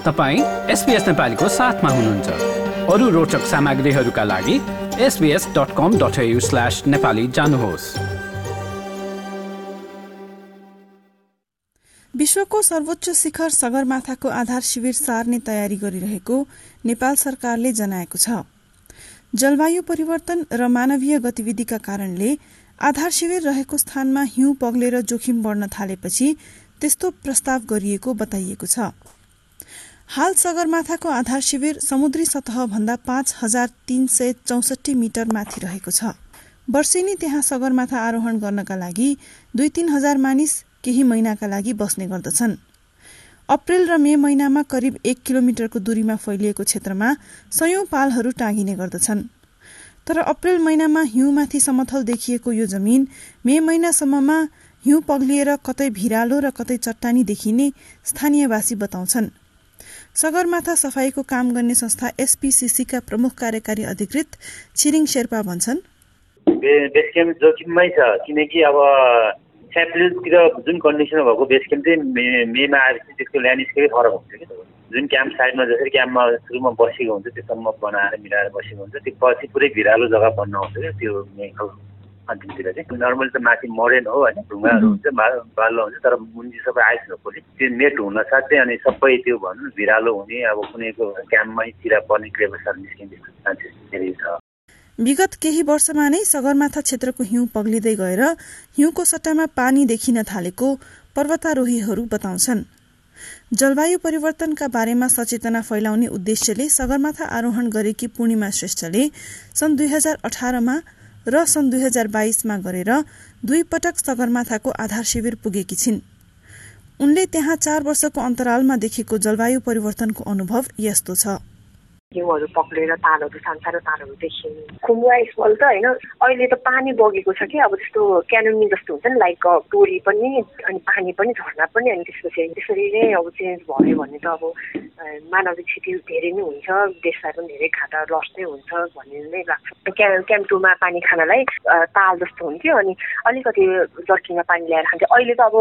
तपाईँ एसपिएस नेपालीको साथमा हुनुहुन्छ। अरू रोचक सामग्रीहरूका लागि S B S dot com dot slash Nepali जानुहोस्। विश्वको सर्वोच्च शिखर सगरमाथाको आधार शिविर सार्ने तयारी गरिरहेको नेपाल सरकारले जनाएको छ। जलवायु परिवर्तन र मानवीय गतिविधिका कारणले आधार शिविर रहेको स्थानमा हिउँ पग्लेर जोखिम बढ़न थालेपछि त्यस्तो प्रस्ताव गरिएको बताइएको छ। हाल सगरमाथाको आधार शिविर समुद्री सतह भन्दा पाँच हजार तीन सय चौसठी मिटर माथि रहेको छ। वर्षेनी त्यहाँ सगरमाथा आरोहण गर्नका लागि दुई तीन हजार मानिस केही महिनाका लागि बस्ने गर्दछन्। अप्रेल र मे महिनामा करिब एक किलोमिटरको दूरीमा फैलिएको क्षेत्रमा सयौं पालहरू टाँगिने गर्दछन्। तर अप्रेल महिनामा हिउँमाथि समथल देखिएको यो जमीन मे महिनासम्ममा हिउँ पग्लिएर कतै भिरालो र कतै चट्टानी देखिने स्थानीयवासी बताउँछन्। सगरमाथा सफाईको काम गर्ने संस्था एसपीसीसीका प्रमुख कार्यकारी अधिकृत छिरिङ शेर्पा भन्छन्। बेस क्याम्प जोखिममै छ किनकि अब एप्रिलतिर जुन कन्डिसन भएको बेस क्याम्प चाहिँ मेमा आएपछि त्यसको ल्यान्डस्केपै फरक हुन्छ कि। जुन क्याम्प साइडमा जसरी क्याम्पमा सुरुमा बसेको हुन्छ त्यो बनाएर मिलाएर बसेको हुन्छ त्यो पछि पुरै भिरालो जग्गा बन्न आउँछ क्या त्यो अन्तिमतिर चाहिँ नर्मली त माथि मरेन हो होइन ढुङ्गाहरू हुन्छ बाल्लो हुन्छ तर मुन्जी सबै आइस भएपछि त्यो नेट हुन साथै अनि सबै त्यो भनौँ भिरालो हुने अब कुनैको क्याम्पमै चिरा पर्ने क्रेबसहरू निस्किने चान्सेस धेरै छ। विगत केही वर्षमा नै सगरमाथा क्षेत्रको हिउँ पग्लिँदै गएर हिउँको सट्टामा पानी देखिन थालेको पर्वतारोहीहरू बताउँछन्। जलवायु परिवर्तनका बारेमा सचेतना फैलाउने उद्देश्यले सगरमाथा आरोहण गरेकी पूर्णिमा श्रेष्ठले सन् दुई हजार अठारमा र सन् दुई हजार बाइसमा गरेर दुई पटक सगरमाथाको आधार शिविर पुगेकी छिन्। उनले त्यहाँ चार वर्षको अन्तरालमा देखेको जलवायु परिवर्तनको अनुभव यस्तो छ। हिउँहरू पक्रेर तालहरू सानो तालहरू देखिने। खुम्बुवा स्मल त होइन अहिले त पानी बगेको छ कि अब त्यस्तो क्यानोनी जस्तो हुन्छ नि लाइक टोरी पनि अनि पानी पनि झर्ना पनि अनि त्यसपछि त्यसरी नै अब चेन्ज भयो भने त अब मानव क्षति धेरै नै हुन्छ देशलाई पनि धेरै खाता लस नै हुन्छ भन्ने नै लाग्छ। क्या क्याम्प टूमा पानी खानलाई ताल जस्तो हुन्थ्यो अनि अलिकति जर्किङमा पानी ल्याएर खान्थ्यो। अहिले त अब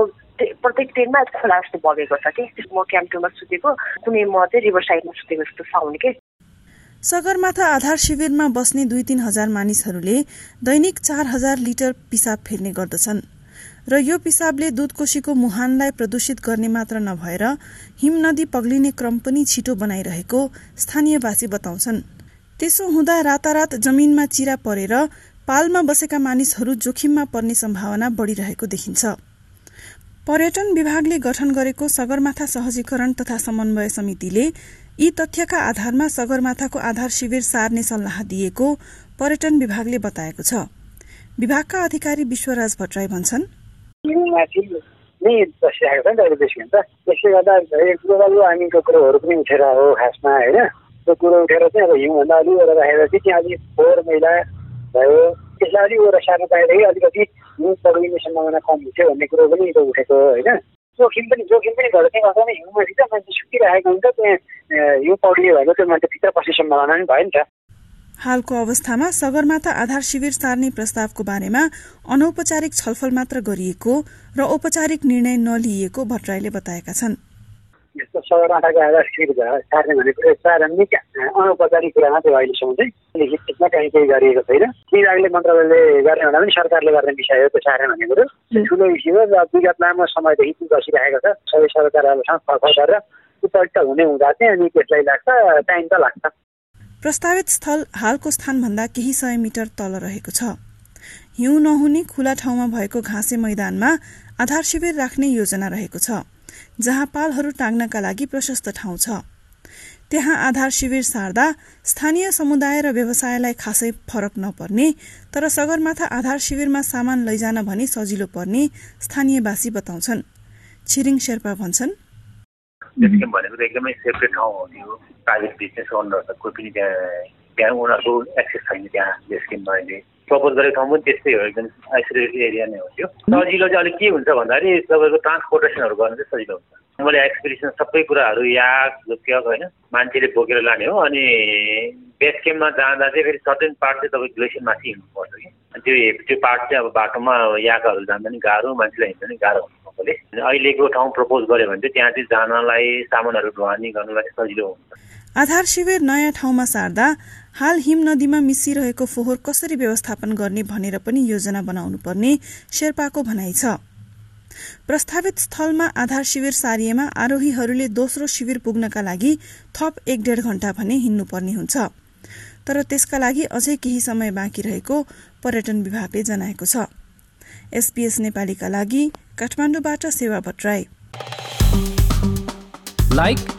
प्रत्येक ट्रेनमा खोला जस्तो बगेको छ कि म क्याम्प टूमा सुतेको कुनै म चाहिँ रिभर साइडमा सुतेको जस्तो साउन्ड के। सगरमाथा आधार शिविरमा बस्ने दुई तीन हजार मानिसहरूले दैनिक चार हजार लिटर पिसाब फेर्ने गर्दछन्। र यो पिसाबले दूधकोशीको मुहानलाई प्रदूषित गर्ने मात्र नभएर हिम नदी पग्लिने क्रम पनि छिटो बनाइरहेको स्थानीयवासी बताउँछन्। त्यसो हुँदा रातारात जमीनमा चिरा परेर पालमा बसेका मानिसहरू जोखिममा पर्ने सम्भावना बढ़िरहेको देखिन्छ। पर्यटन विभागले गठन गरेको सगरमाथा सहजीकरण तथा समन्वय समितिले यी तथ्यका आधारमा सगरमाथाको आधार शिविर सार्ने सल्लाह दिएको पर्यटन विभागले बताएको छ। विभागका अधिकारी विश्वराज भट्टराई भन्छन् त्यसलाई अलिकति सम्भावना कम हुन्थ्यो भन्ने कुरो पनि उठेको होइन? जोखिम पनि जोखिम पनि त्यहाँ गर्दा हिउँमाथि त मान्छे सुकिरहेको हुन्छ त्यहाँ हिउँ पौडियो भने त्यो मान्छे भित्र पस्ने सम्भावना पनि भयो नि त। हालको अवस्थामा सगरमाथा आधार शिविर सार्ने प्रस्तावको बारेमा अनौपचारिक छलफल मात्र गरिएको र औपचारिक निर्णय नलिएको भट्टराईले बताएका छन्। यस्तो सगरमाथाको आधार शिविर सार्ने भनेको प्रारम्भिक अनौपचारिक कुरा मात्रै अहिलेसम्म चाहिँ लिखितमा कहीँ केही गरिएको छैन। विभागले मन्त्रालयले गर्ने भन्दा पनि सरकारले गर्ने विषय हो त्यो सार्ने भन्ने कुरो। ठुलो इस्यु हो र विगत लामो समयदेखि बसिरहेको छ। सबै सरकारहरूसँग छलफल गरेर उपयुक्त हुने हुँदा चाहिँ अनि त्यसलाई लाग्छ टाइम त लाग्छ। प्रस्तावित स्थल हालको स्थानभन्दा केही सय मिटर तल रहेको छ। हिउँ नहुने खुला ठाउँमा भएको घाँसे मैदानमा आधार शिविर राख्ने योजना रहेको छ। जहाँ पालहरू टाङ्नका लागि प्रशस्त ठाउँ छ। त्यहाँ आधार शिविर सार्दा स्थानीय समुदाय र व्यवसायलाई खासै फरक नपर्ने तर सगरमाथा आधार शिविरमा सामान लैजान भने सजिलो पर्ने स्थानीयवासी बताउँछन्। छिरिङ शेर्पा भन्छन् भनेको त एकदमै सेपरेट ठाउँ हो प्राइभेट बिजनेस ओनर त कोही पनि त्यहाँ त्यहाँ उनीहरूको एक्सेस छैन त्यहाँ अहिले प्रपोज गरेको ठाउँ पनि त्यस्तै हो एकदम आइसोलेटेड एरिया नै हो त्यो। सजिलो चाहिँ अलिक के हुन्छ भन्दाखेरि तपाईँको ट्रान्सपोर्टेसनहरू गर्नु चाहिँ सजिलो हुन्छ। मैले एक्सपिरियन्स सबै कुराहरू याक झुक्याक होइन। मान्छेले बोकेर लाने हो अनि बेस क्याम्पमा जाँदा चाहिँ फेरि सर्टेन पार्ट चाहिँ तपाईँ ग्लेसियर माथि हिँड्नुपर्छ कि। त्यो त्यो पार्ट चाहिँ अब बाटोमा याकहरू जाँदा नि गाह्रो मान्छेलाई हिँड्दा नि गाह्रो हुन्छ अहिलेको ठाउँ प्रपोज गर्यो भने चाहिँ त्यहाँ चाहिँ जानलाई सामानहरू ढुवानी गर्नुलाई सजिलो हुन्छ। आधार शिविर नयाँ ठाउँमा सार्दा हाल हिम नदीमा मिसिरहेको फोहोर कसरी व्यवस्थापन गर्ने भनेर पनि योजना बनाउनु पर्ने शेर्पाको भनाइ छ। प्रस्तावित स्थलमा आधार शिविर सारिएमा आरोहीहरूले दोस्रो शिविर पुग्नका लागि थप एक डेढ घण्टा भने हिँड्नुपर्ने हुन्छ। तर त्यसका लागि अझै केही समय बाँकी रहेको पर्यटन विभागले जनाएको छ। एसपीएस नेपालीका लागि काठमाडौँबाट सेवा भट्टराई। लाइक